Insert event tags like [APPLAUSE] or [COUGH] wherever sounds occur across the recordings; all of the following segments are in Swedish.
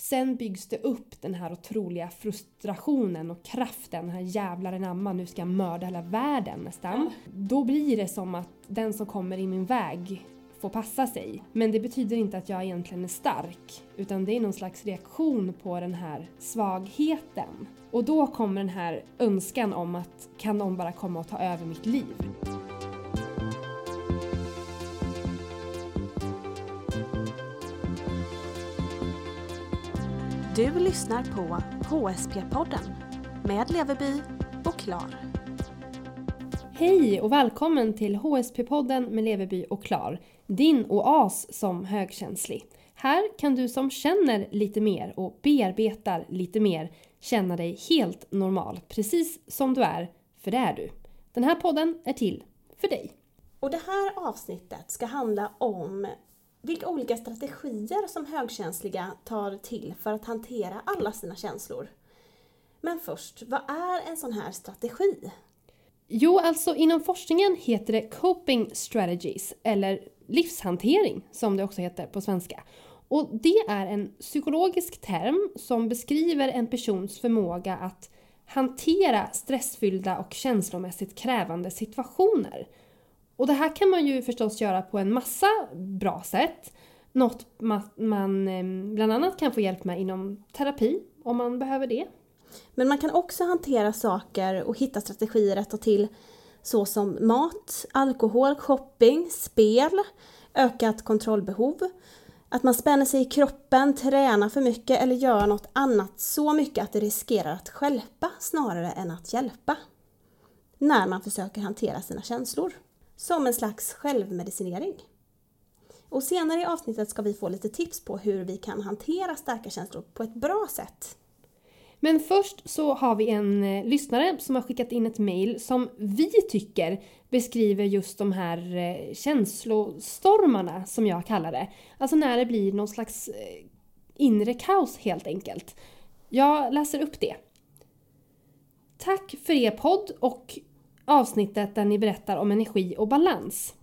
Sen byggs det upp den här otroliga frustrationen och kraften, den här jävlar anamma, nu ska jag mörda hela världen nästan. Då blir det som att den som kommer i min väg får passa sig. Men det betyder inte att jag egentligen är stark, utan det är någon slags reaktion på den här svagheten. Och då kommer den här önskan om att kan någon bara komma och ta över mitt liv? Du lyssnar på HSP-podden med Leverby och Klar. Hej och välkommen till HSP-podden med Leverby och Klar. Din oas som högkänslig. Här kan du som känner lite mer och bearbetar lite mer känna dig helt normal, precis som du är, för det är du. Den här podden är till för dig. Och det här avsnittet ska handla om vilka olika strategier som högkänsliga tar till för att hantera alla sina känslor. Men först, vad är en sån här strategi? Jo, alltså inom forskningen heter det coping strategies, eller livshantering som det också heter på svenska. Och det är en psykologisk term som beskriver en persons förmåga att hantera stressfyllda och känslomässigt krävande situationer. Och det här kan man ju förstås göra på en massa bra sätt. Något man eh, bland annat kan få hjälp med inom terapi om man behöver det. Men man kan också hantera saker och hitta strategier att ta till såsom mat, alkohol, shopping, spel, ökat kontrollbehov, att man spänner sig i kroppen, tränar för mycket eller gör något annat så mycket att det riskerar att skälpa snarare än att hjälpa. När man försöker hantera sina känslor. Som en slags självmedicinering. Och senare i avsnittet ska vi få lite tips på hur vi kan hantera starka känslor på ett bra sätt. Men först så har vi en eh, lyssnare som har skickat in ett mail som vi tycker beskriver just de här eh, känslostormarna som jag kallar det. Alltså när det blir någon slags eh, inre kaos helt enkelt. Jag läser upp det. Tack för er podd och avsnittet där ni berättar om energi och balans.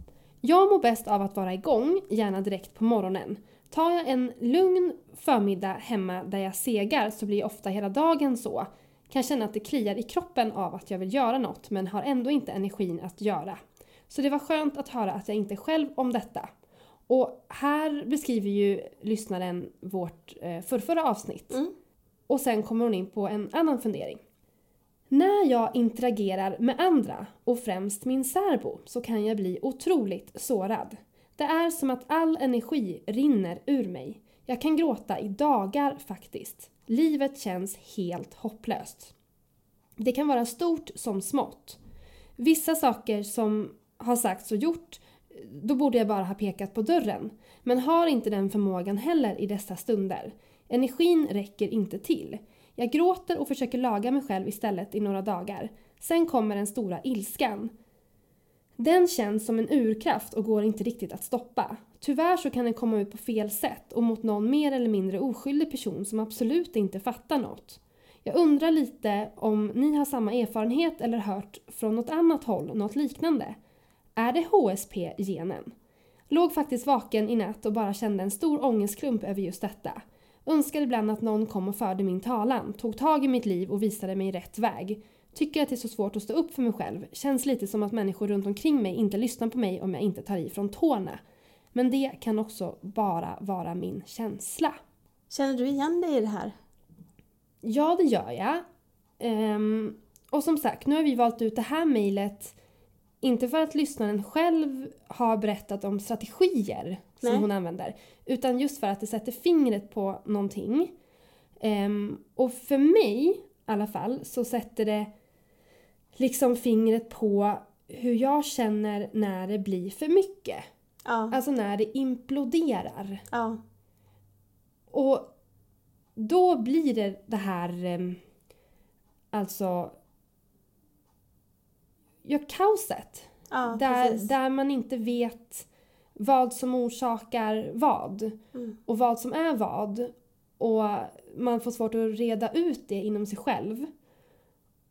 Jag mår bäst av att vara igång, gärna direkt på morgonen. Tar jag en lugn förmiddag hemma där jag segar så blir ofta hela dagen så. Kan känna att det kliar i kroppen av att jag vill göra något men har ändå inte energin att göra. Så det var skönt att höra att jag inte är själv om detta. Och här beskriver ju lyssnaren vårt eh, förrförra avsnitt. Mm. Och sen kommer hon in på en annan fundering. När jag interagerar med andra, och främst min särbo, så kan jag bli otroligt sårad. Det är som att all energi rinner ur mig. Jag kan gråta i dagar faktiskt. Livet känns helt hopplöst. Det kan vara stort som smått. Vissa saker som har sagts och gjort, då borde jag bara ha pekat på dörren. Men har inte den förmågan heller i dessa stunder. Energin räcker inte till. Jag gråter och försöker laga mig själv istället i några dagar. Sen kommer den stora ilskan. Den känns som en urkraft och går inte riktigt att stoppa. Tyvärr så kan den komma ut på fel sätt och mot någon mer eller mindre oskyldig person som absolut inte fattar något. Jag undrar lite om ni har samma erfarenhet eller hört från något annat håll något liknande. Är det HSP-genen? Låg faktiskt vaken i natt och bara kände en stor ångestklump över just detta. Önskar ibland att någon kom och förde min talan, tog tag i mitt liv och visade mig rätt väg. Tycker att det är så svårt att stå upp för mig själv. Känns lite som att människor runt omkring mig inte lyssnar på mig om jag inte tar i från tårna. Men det kan också bara vara min känsla. Känner du igen dig i det här? Ja, det gör jag. Um, och som sagt, nu har vi valt ut det här mejlet inte för att lyssnaren själv har berättat om strategier som Nej. hon använder. Utan just för att det sätter fingret på någonting. Um, och för mig i alla fall så sätter det liksom fingret på hur jag känner när det blir för mycket. Ja. Alltså när det imploderar. Ja. Och då blir det det här um, alltså ja, kaoset. Ja, där, där man inte vet vad som orsakar vad mm. och vad som är vad. Och man får svårt att reda ut det inom sig själv.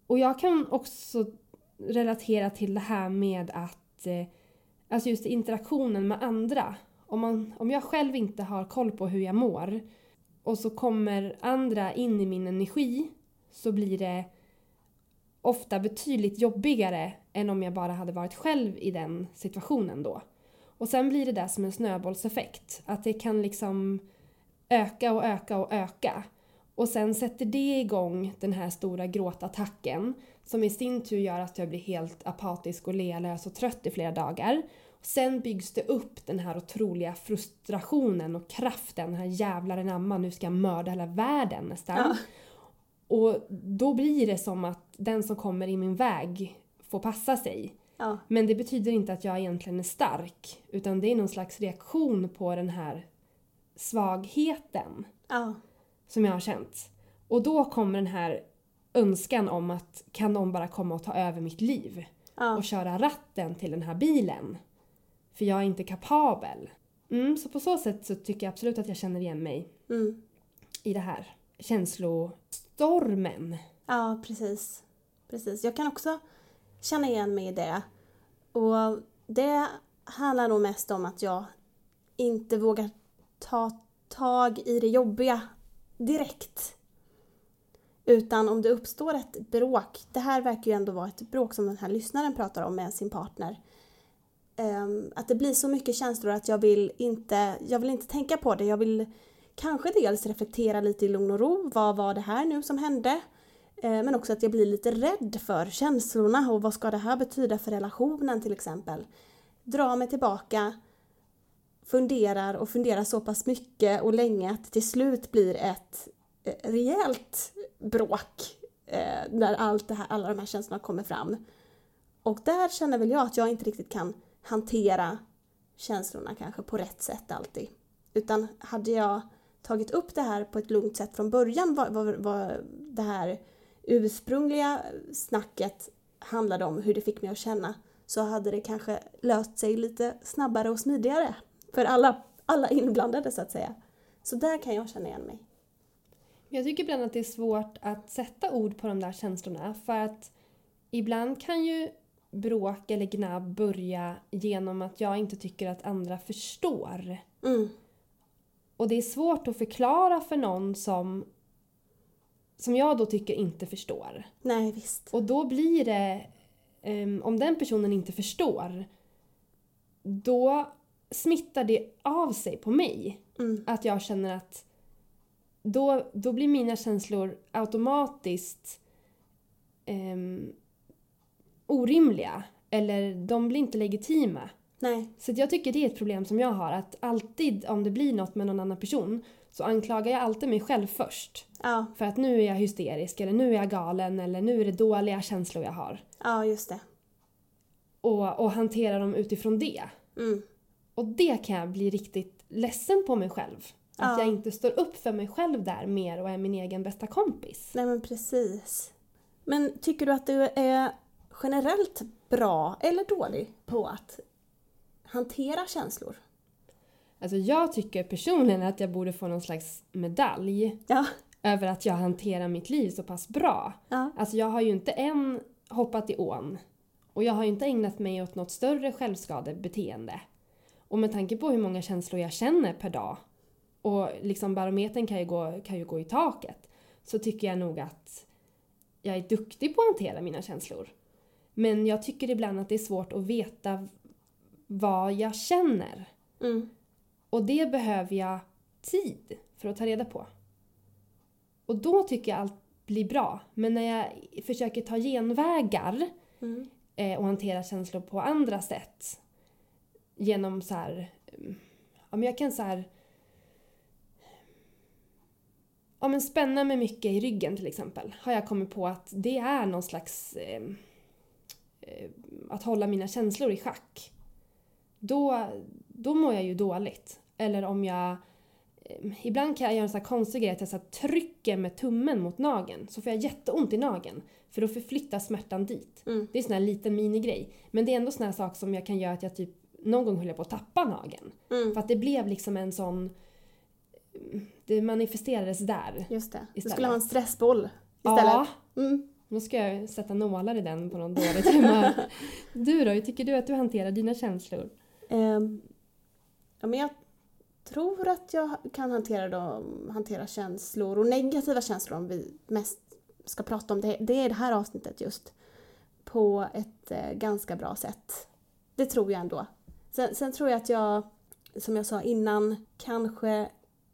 Och jag kan också relatera till det här med att eh, alltså just interaktionen med andra. Om, man, om jag själv inte har koll på hur jag mår och så kommer andra in i min energi så blir det ofta betydligt jobbigare än om jag bara hade varit själv i den situationen då. Och sen blir det där som en snöbollseffekt. Att det kan liksom öka och öka och öka. Och sen sätter det igång den här stora gråtattacken som i sin tur gör att jag blir helt apatisk och lealös och trött i flera dagar. Sen byggs det upp den här otroliga frustrationen och kraften. Den här jävlar anamma, nu ska jag mörda hela världen nästan. Ja. Och då blir det som att den som kommer i min väg får passa sig. Ja. Men det betyder inte att jag egentligen är stark. Utan det är någon slags reaktion på den här svagheten Ja. som jag har känt. Och då kommer den här önskan om att kan någon bara komma och ta över mitt liv Ja. och köra ratten till den här bilen. För jag är inte kapabel. Mm, så på så sätt så tycker jag absolut att jag känner igen mig Mm. i det här känslostormen. Ja, precis. Precis. Jag kan också känna igen mig i det. Och det handlar nog mest om att jag inte vågar ta tag i det jobbiga direkt. Utan om det uppstår ett bråk, det här verkar ju ändå vara ett bråk som den här lyssnaren pratar om med sin partner. Ehm, att det blir så mycket känslor att jag vill inte, jag vill inte tänka på det. Jag vill kanske dels reflektera lite i lugn och ro. Vad var det här nu som hände? Eh, men också att jag blir lite rädd för känslorna och vad ska det här betyda för relationen till exempel. Dra mig tillbaka, funderar och funderar så pass mycket och länge att det till slut blir ett eh, rejält bråk eh, när allt det här, alla de här känslorna kommer fram. Och där känner väl jag att jag inte riktigt kan hantera känslorna kanske på rätt sätt alltid. Utan hade jag tagit upp det här på ett lugnt sätt från början, vad, vad, vad det här ursprungliga snacket handlade om, hur det fick mig att känna, så hade det kanske löst sig lite snabbare och smidigare för alla, alla inblandade så att säga. Så där kan jag känna igen mig. Jag tycker ibland att det är svårt att sätta ord på de där känslorna för att ibland kan ju bråk eller gnabb börja genom att jag inte tycker att andra förstår. Mm, Och det är svårt att förklara för någon som, som jag då tycker inte förstår. nej visst. Och då blir det, ehm, om den personen inte förstår, då smittar det av sig på mig. Mm, Att jag känner att då, då blir mina känslor automatiskt ehm, orimliga. Eller de blir inte legitima. nej, Så jag tycker det är ett problem som jag har. Att alltid om det blir något med någon annan person så anklagar jag alltid mig själv först. ja, För att nu är jag hysterisk eller nu är jag galen eller nu är det dåliga känslor jag har. ja just det. Och, och hanterar dem utifrån det. Mm, Och det kan jag bli riktigt ledsen på mig själv. Att Ja. jag inte står upp för mig själv där mer och är min egen bästa kompis. nej men precis. Men tycker du att du är generellt bra eller dålig på att hantera känslor? Alltså jag tycker personligen att jag borde få någon slags medalj Ja, över att jag hanterar mitt liv så pass bra. ja, Alltså jag har ju inte än hoppat i ån. Och jag har ju inte ägnat mig åt något större självskadebeteende. Och med tanke på hur många känslor jag känner per dag och liksom barometern kan ju gå, kan ju gå i taket så tycker jag nog att jag är duktig på att hantera mina känslor. Men jag tycker ibland att det är svårt att veta vad jag känner. mm, Och det behöver jag tid för att ta reda på. Och då tycker jag allt blir bra. Men när jag försöker ta genvägar mm, eh, och hantera känslor på andra sätt genom så här... mm, Ja, men jag kan så här... Ja, men spänna mig mycket i ryggen till exempel. Har jag kommit på att det är någon slags... Eh, eh, att hålla mina känslor i schack. Då, då mår jag ju dåligt. Eller om jag... Eh, ibland kan jag göra en sån här konstig grej att jag så trycker med tummen mot nageln. Så får jag jätteont i nageln. För då förflyttas smärtan dit. mm, Det är en sån här liten minigrej. Men det är ändå sån här sak som jag kan göra att jag typ någon gång höll jag på att tappa nageln. mm. För att det blev liksom en sån... Det manifesterades där. Just det. Du Istället. skulle ha en stressboll istället. Ja, Mm. då ska jag sätta nålar i den på någon dåligt humör. [LAUGHS] Du då, hur tycker du att du hanterar dina känslor? Ehm, ja, men jag tror att jag kan hantera, dem, hantera känslor och negativa känslor om vi mest ska prata om det, det är det här avsnittet just på ett eh, ganska bra sätt. Det tror jag ändå. Sen, sen tror jag att jag, som jag sa innan, kanske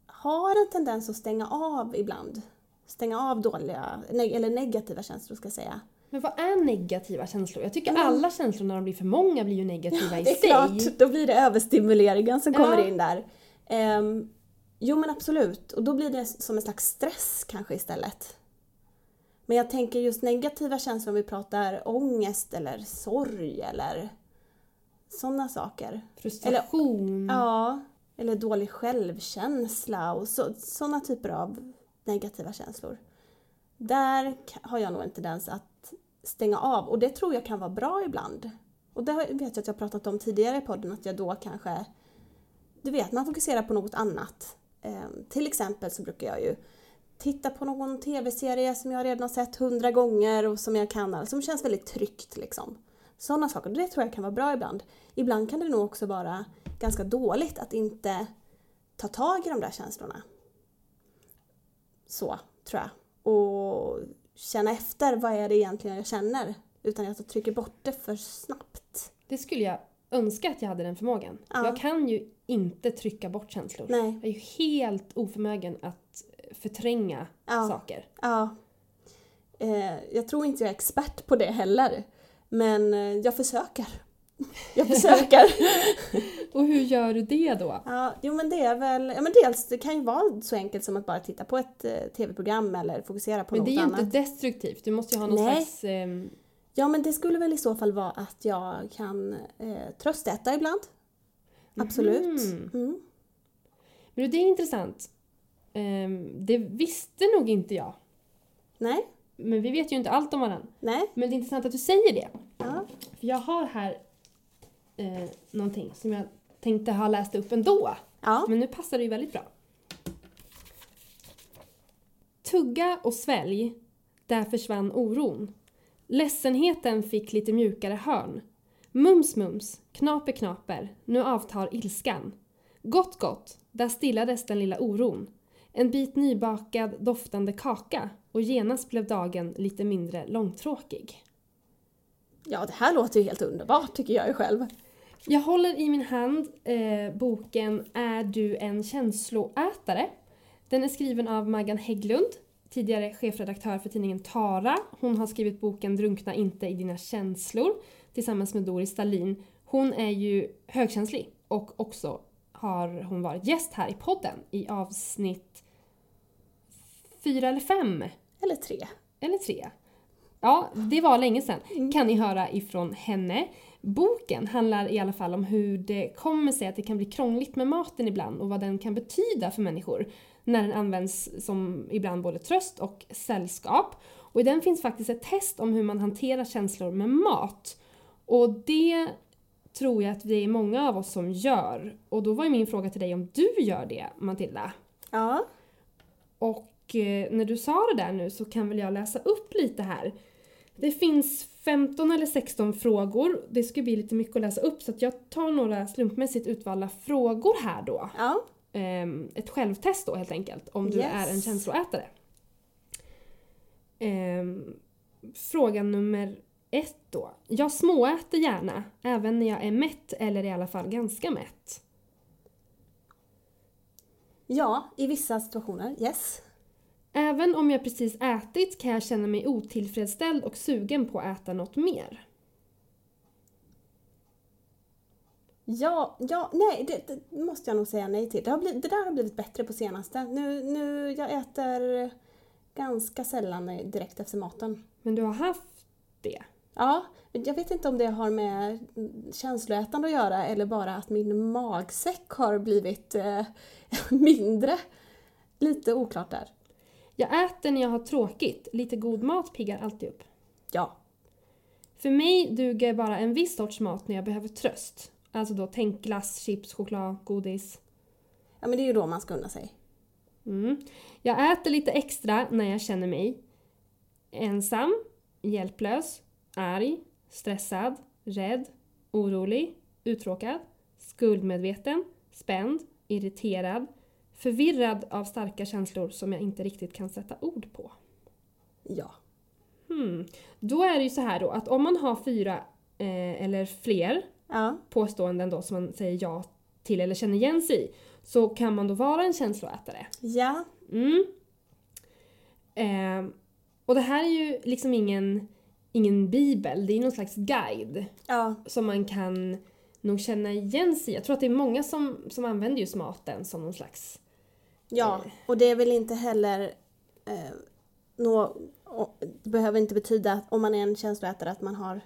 har en tendens att stänga av ibland. Stänga av dåliga, neg eller negativa känslor ska jag säga. Men vad är negativa känslor? Jag tycker Men- alla känslor när de blir för många blir ju negativa i Det är sig. klart, då blir det överstimuleringen som Ja. kommer in där. Ehm, jo men absolut, och då blir det som en slags stress kanske istället. Men jag tänker just negativa känslor om vi pratar ångest eller sorg eller sådana saker. Frustration. Ja, eller dålig självkänsla och så, sådana typer av negativa känslor. Där har jag nog en tendens att stänga av och det tror jag kan vara bra ibland. Och det vet jag att jag pratat om tidigare i podden att jag då kanske, du vet, man fokuserar på något annat. Ehm, till exempel så brukar jag ju titta på någon tv-serie som jag redan har sett hundra gånger och som jag kan, som känns väldigt tryggt liksom. Sådana saker, det tror jag kan vara bra ibland. Ibland kan det nog också vara ganska dåligt att inte ta tag i de där känslorna. Så, tror jag. Och känna efter vad är det egentligen jag känner utan att jag trycker bort det för snabbt. Det skulle jag önska att jag hade den förmågan. Ja. Jag kan ju inte trycka bort känslor. Nej. Jag är ju helt oförmögen att förtränga Ja. saker. Ja. Eh, jag tror inte jag är expert på det heller. Men eh, jag försöker. Jag försöker. [LAUGHS] Och hur gör du det då? ja, jo men det är väl, ja men dels det kan ju vara så enkelt som att bara titta på ett eh, tv-program eller fokusera på Men något det är ju annat. inte destruktivt. Du måste ju ha någon Nej. slags... ehm, Ja men det skulle väl i så fall vara att jag kan eh, tröstäta ibland. Absolut. Mhm. Mm. Men det är intressant. Ehm, det visste nog inte jag. Nej, Men vi vet ju inte allt om varandra. nej, Men det är intressant att du säger det. ja. För jag har här eh, någonting som jag tänkte ha läst upp ändå. Ja, Men nu passar det ju väldigt bra. Tugga och svälj, där försvann oron. Ledsenheten fick lite mjukare hörn. Mums mums, knaper knaper, nu avtar ilskan. Gott gott, där stillades den lilla oron. En bit nybakad doftande kaka och genast blev dagen lite mindre långtråkig. ja det här låter ju helt underbart tycker jag ju själv. Jag håller i min hand eh, boken Är du en känsloätare? Den är skriven av Maggan Hägglund, tidigare chefredaktör för tidningen Tara. Hon har skrivit boken Drunkna inte i dina känslor tillsammans med Doris Stalin. Hon är ju högkänslig och också har hon varit gäst här i podden i avsnitt fyra eller fem Eller tre. eller tre. Ja, det var länge sedan. Kan ni höra ifrån henne. Boken handlar i alla fall om hur det kommer sig att det kan bli krångligt med maten ibland och vad den kan betyda för människor när den används som ibland både tröst och sällskap. Och i den finns faktiskt ett test om hur man hanterar känslor med mat. Och det tror jag att det är många av oss som gör. Och då var ju min fråga till dig om du gör det, Matilda? Ja, Och eh, när du sa det där nu så kan väl jag läsa upp lite här. Det finns 15 eller 16 frågor. Det ska bli lite mycket att läsa upp så jag tar några slumpmässigt utvalda frågor här då. ja, Ehm, ett självtest då helt enkelt, om du Yes. är en känsloätare. Ehm, fråga nummer ett då. Jag småäter gärna, även när jag är mätt eller i alla fall ganska mätt. ja, i vissa situationer, yes. Även om jag precis ätit kan jag känna mig otillfredsställd och sugen på att äta något mer. Ja, ja, nej, det, det måste jag nog säga nej till. Det, har blivit, det där har blivit bättre på senaste. Nu, nu, jag äter ganska sällan direkt efter maten. Men du har haft det? Ja, jag vet inte om det har med känsloätande att göra eller bara att min magsäck har blivit eh, [LAUGHS] mindre. Lite oklart där. Jag äter när jag har tråkigt. Lite god mat piggar alltid upp. Ja, För mig duger bara en viss sorts mat när jag behöver tröst. Alltså då tänk glass, chips, choklad, godis. ja men det är ju då man ska unna sig. Mm. Jag äter lite extra när jag känner mig ensam, hjälplös, arg, stressad, rädd, orolig, uttråkad, skuldmedveten, spänd, irriterad, förvirrad av starka känslor som jag inte riktigt kan sätta ord på. Ja. Hmm. Då är det ju så här då att om man har fyra eh, eller fler Ja. påståenden då som man säger ja till eller känner igen sig i så kan man då vara en känsloätare. Ja. Mm. Eh, och det här är ju liksom ingen, ingen bibel, det är någon slags guide Ja. som man kan nog känna igen sig i. Jag tror att det är många som, som använder just maten som någon slags... Ja, Eh. och det är väl inte heller eh, nå, och, det behöver inte betyda att om man är en känsloätare att man har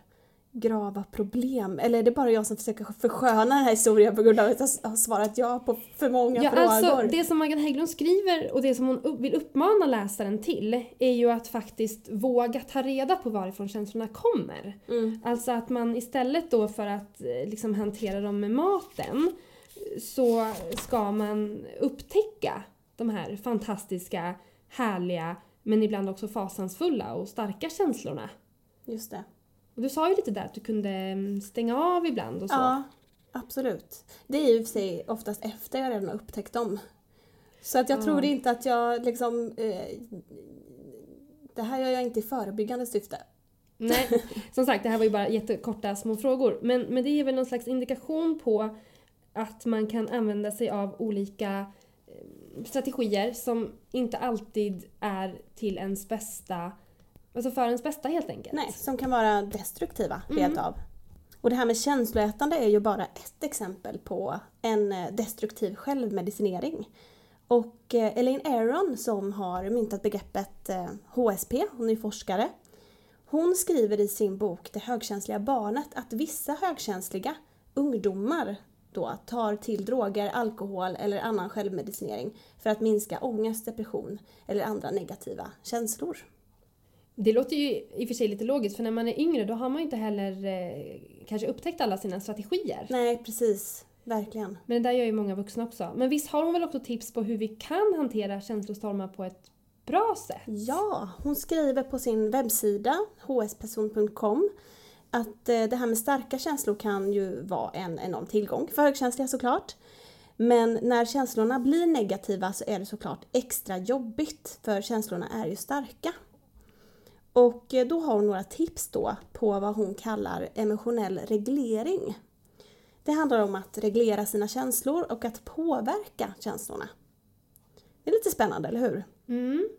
grava problem. Eller är det bara jag som försöker försköna den här historien på grund av att jag har svarat ja på för många Ja, frågor? alltså det som Maggan Hägglund skriver och det som hon vill uppmana läsaren till är ju att faktiskt våga ta reda på varifrån känslorna kommer. Mm. Alltså att man istället då för att eh, liksom hantera dem med maten så ska man upptäcka de här fantastiska, härliga men ibland också fasansfulla och starka känslorna. Just det. Och du sa ju lite där att du kunde mm, stänga av ibland och så. Ja, absolut. Det är ju för sig oftast efter jag redan har upptäckt dem. Så att jag Ja. tror inte att jag liksom... Eh, det här gör jag inte i förebyggande syfte. Nej, [LAUGHS] som sagt det här var ju bara jättekorta små frågor. Men, men det är väl någon slags indikation på att man kan använda sig av olika eh, strategier som inte alltid är till ens bästa, alltså för ens bästa helt enkelt. Nej, som kan vara destruktiva Mm. rent av. Och det här med känsloätande är ju bara ett exempel på en eh, destruktiv självmedicinering. Och eh, Elaine Aron som har myntat begreppet eh, HSP, hon är forskare, hon skriver i sin bok Det högkänsliga barnet att vissa högkänsliga ungdomar då tar till droger, alkohol eller annan självmedicinering för att minska ångest, depression eller andra negativa känslor. Det låter ju i och för sig lite logiskt för när man är yngre då har man ju inte heller eh, kanske upptäckt alla sina strategier. Nej, precis. Verkligen. Men det där gör ju många vuxna också. Men visst har hon väl också tips på hur vi kan hantera känslostormar på ett bra sätt? Ja, hon skriver på sin webbsida hsperson.com att eh, det här med starka känslor kan ju vara en enorm tillgång för högkänsliga såklart. Men när känslorna blir negativa så är det såklart extra jobbigt för känslorna är ju starka. Och eh, då har hon några tips då på vad hon kallar emotionell reglering. Det handlar om att reglera sina känslor och att påverka känslorna. Det är lite spännande, eller hur? Mm.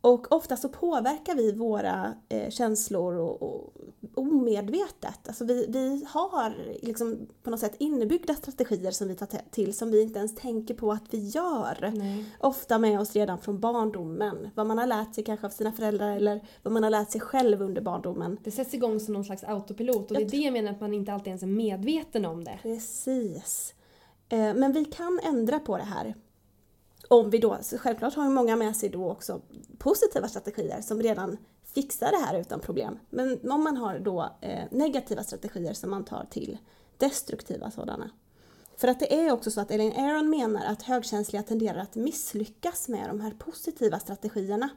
Och ofta så påverkar vi våra eh, känslor och, och omedvetet. Alltså vi, vi har liksom på något sätt innebyggda strategier som vi tar till som vi inte ens tänker på att vi gör. Nej. Ofta med oss redan från barndomen. Vad man har lärt sig kanske av sina föräldrar eller vad man har lärt sig själv under barndomen. Det sätts igång som någon slags autopilot och det är det jag menar att man inte alltid ens är medveten om det. Precis. Eh, Men vi kan ändra på det här. Om vi då, självklart har ju många med sig då också positiva strategier som redan fixar det här utan problem. Men om man har då eh, negativa strategier som man tar till, destruktiva sådana. För att det är också så att Elaine Aron menar att högkänsliga tenderar att misslyckas med de här positiva strategierna.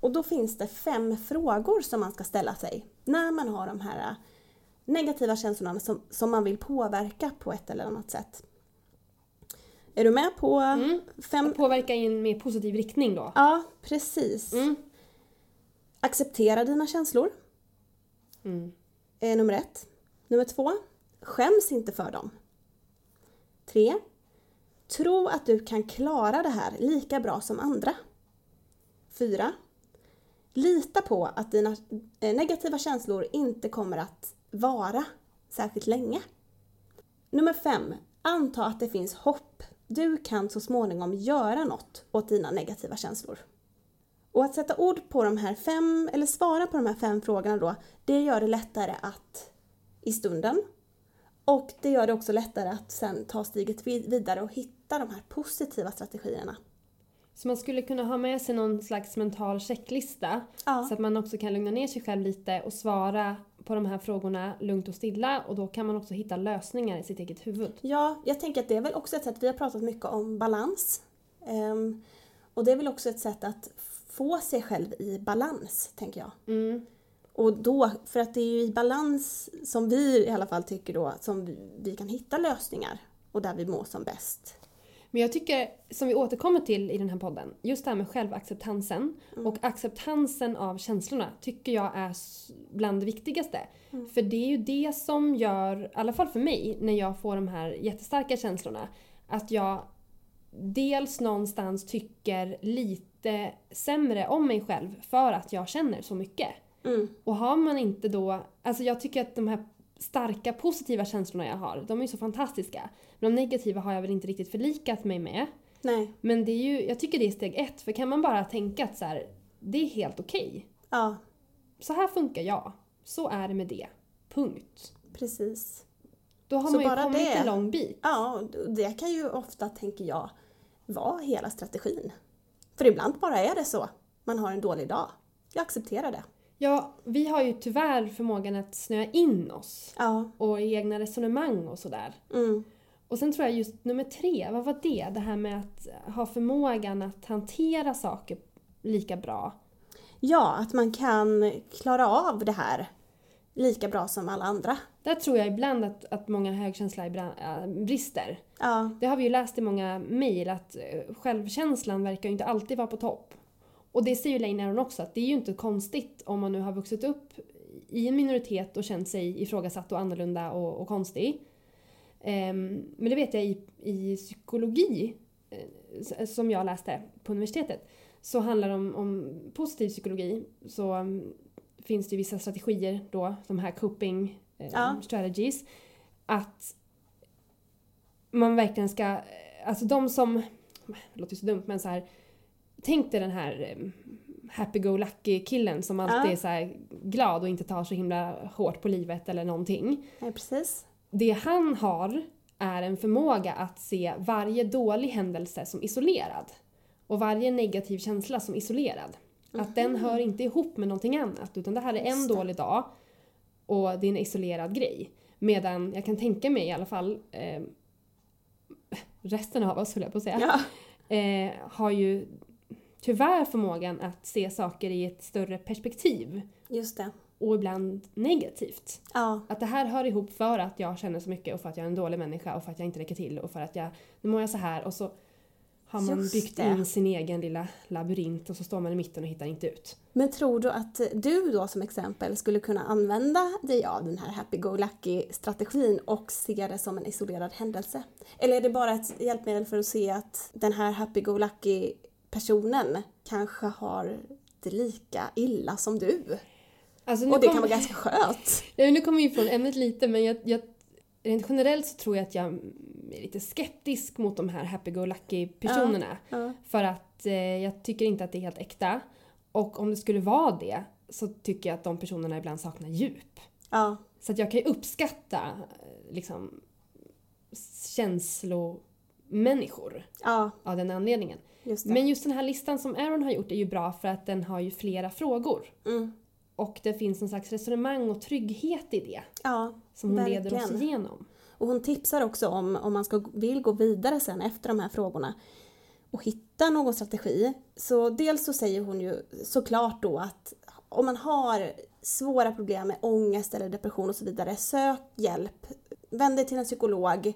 Och då finns det fem frågor som man ska ställa sig när man har de här eh, negativa känslorna som, som man vill påverka på ett eller annat sätt. Är du med på Mm. fem? Påverka i en mer positiv riktning då. Ja, precis. Mm. Acceptera dina känslor, Mm. är nummer ett. Nummer två, skäms inte för dem. Tre, tro att du kan klara det här lika bra som andra. Fyra, lita på att dina eh, negativa känslor inte kommer att vara särskilt länge. Nummer fem, anta att det finns hopp. Du kan så småningom göra något åt dina negativa känslor. Och att sätta ord på de här fem, eller svara på de här fem frågorna då, det gör det lättare att i stunden och det gör det också lättare att sen ta steget vidare och hitta de här positiva strategierna. Så man skulle kunna ha med sig någon slags mental checklista Ja. så att man också kan lugna ner sig själv lite och svara på de här frågorna lugnt och stilla och då kan man också hitta lösningar i sitt eget huvud. Ja, jag tänker att det är väl också ett sätt, vi har pratat mycket om balans. Ehm, och det är väl också ett sätt att få sig själv i balans, tänker jag. Mm. Och då, för att det är ju i balans som vi i alla fall tycker då, som vi, vi kan hitta lösningar och där vi mår som bäst. Men jag tycker, som vi återkommer till i den här podden, just det här med självacceptansen och acceptansen av känslorna tycker jag är bland det viktigaste. För det är ju det som gör, i alla fall för mig, när jag får de här jättestarka känslorna, att jag dels någonstans tycker lite sämre om mig själv för att jag känner så mycket. Mm. Och har man inte då, alltså jag tycker att de här starka positiva känslorna jag har, de är ju så fantastiska. Men de negativa har jag väl inte riktigt förlikat mig med. Nej. Men det är ju, jag tycker det är steg ett, för kan man bara tänka att så här, det är helt okej. Ja, Så här funkar jag. Så är det med det. Punkt. precis. Då har Så man ju bara kommit det- en lång bit. Ja, det kan ju ofta, tänker jag, vara hela strategin. För ibland bara är det så. Man har en dålig dag. Jag accepterar det. Ja, vi har ju tyvärr förmågan att snöa in oss. Ja. Och i egna resonemang och sådär. Mm. Och sen tror jag just nummer tre, vad var det? Det här med att ha förmågan att hantera saker lika bra. Ja, att man kan klara av det här lika bra som alla andra. Där tror jag ibland att, att många högkänsliga äh, brister. Ja, Det har vi ju läst i många mejl att eh, självkänslan verkar ju inte alltid vara på topp. Och det säger ju Lane Aron också, att det är ju inte konstigt om man nu har vuxit upp i en minoritet och känt sig ifrågasatt och annorlunda och, och konstig. Ehm, men det vet jag i, i psykologi, eh, som jag läste på universitetet, så handlar det om, om positiv psykologi. Så mm, finns det ju vissa strategier då, de här coping eh, Ja. strategies, att man verkligen ska, eh, alltså de som, det låter ju så dumt men så här, tänk dig den här eh, happy-go-lucky killen som alltid Ja. är så här glad och inte tar så himla hårt på livet eller någonting. nej, precis. Det han har är en förmåga att se varje dålig händelse som isolerad. Och varje negativ känsla som isolerad. Att den hör inte ihop med någonting annat utan det här är en dålig dag och det är en isolerad grej. Medan jag kan tänka mig i alla fall eh, resten av oss höll jag på att säga, Ja, eh, har ju tyvärr förmågan att se saker i ett större perspektiv just det. och ibland negativt. Ja, Att det här hör ihop för att jag känner så mycket och för att jag är en dålig människa och för att jag inte räcker till och för att jag, nu mår jag så här och så har man Just byggt det. in sin egen lilla labyrint och så står man i mitten och hittar inte ut. Men tror du att du då som exempel skulle kunna använda dig av den här happy-go-lucky-strategin och se det som en isolerad händelse? Eller är det bara ett hjälpmedel för att se att den här happy-go-lucky-personen kanske har det lika illa som du? Alltså, Och det kom- kan vara ganska skönt. [LAUGHS] Ja, nu kommer vi från ämnet lite men jag, jag, rent generellt så tror jag att jag är lite skeptisk mot de här happy-go-lucky personerna. Ja. För att eh, jag tycker inte att det är helt äkta. Och om det skulle vara det så tycker jag att de personerna ibland saknar djup. Ja, Så att jag kan ju uppskatta eh, liksom känslomänniskor ja, av den anledningen. Just. Men just den här listan som Aaron har gjort är ju bra för att den har ju flera frågor. Mm. Och det finns någon slags resonemang och trygghet i det Ja, som hon leder oss Verkligen. igenom. Och hon tipsar också om, om man ska, vill gå vidare sen efter de här frågorna och hitta någon strategi. Så dels så säger hon ju såklart då att om man har svåra problem med ångest eller depression och så vidare, sök hjälp. Vänd dig till en psykolog.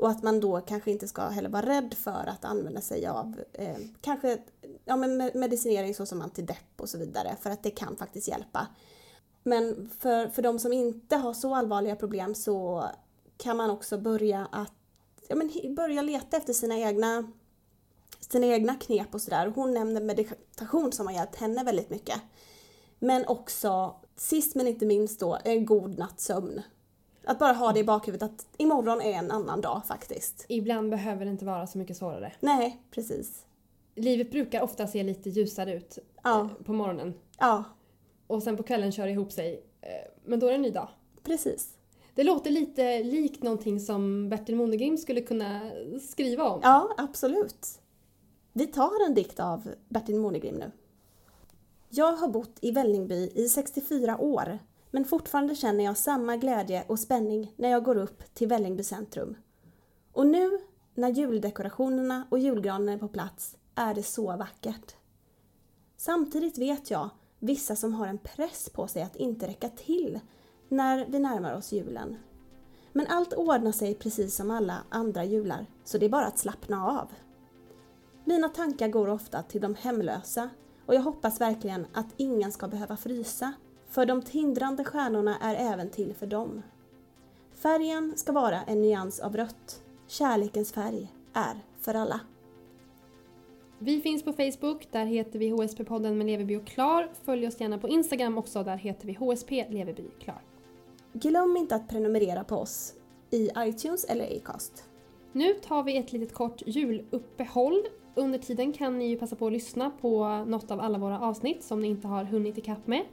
Och att man då kanske inte ska heller vara rädd för att använda sig av eh, kanske ja, men medicinering såsom antidepp och så vidare för att det kan faktiskt hjälpa. Men för, för de som inte har så allvarliga problem så kan man också börja att ja, men, börja leta efter sina egna, sina egna knep och sådär. Hon nämner meditation som har hjälpt henne väldigt mycket. Men också, sist men inte minst då, en god natts sömn. Att bara ha det i bakhuvudet att imorgon är en annan dag faktiskt. Ibland behöver det inte vara så mycket svårare. Nej, precis. Livet brukar ofta se lite ljusare ut Ja, eh, på morgonen. ja, Och sen på kvällen kör det ihop sig. Eh, Men då är det en ny dag. precis. Det låter lite likt någonting som Bertil Monegrim skulle kunna skriva om. Ja, absolut. Vi tar en dikt av Bertil Monegrim nu. Jag har bott i Vällingby i 64 år, men fortfarande känner jag samma glädje och spänning när jag går upp till Vällingby centrum. Och nu, när juldekorationerna och julgranen är på plats, är det så vackert. Samtidigt vet jag vissa som har en press på sig att inte räcka till när vi närmar oss julen. Men allt ordnar sig precis som alla andra jular, så det är bara att slappna av. Mina tankar går ofta till de hemlösa och jag hoppas verkligen att ingen ska behöva frysa, för de tindrande stjärnorna är även till för dem. Färgen ska vara en nyans av rött. Kärlekens färg är för alla. Vi finns på Facebook, där heter vi HSP-podden med Leverby och Klar. Följ oss gärna på Instagram också, där heter vi HSP Leverby Klar. Glöm inte att prenumerera på oss i iTunes eller Acast. Nu tar vi ett litet kort juluppehåll. Under tiden kan ni ju passa på att lyssna på något av alla våra avsnitt som ni inte har hunnit ikapp med.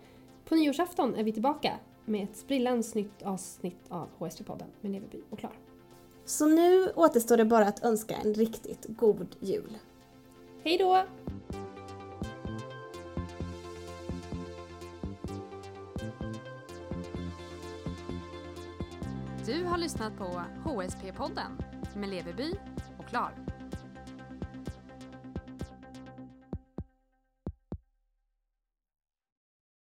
På nyårsafton är vi tillbaka med ett sprillans nytt avsnitt av HSP-podden med Leverby och Klar. Så nu återstår det bara att önska en riktigt god jul. Hej då! Du har lyssnat på HSP-podden med Leverby och Klar.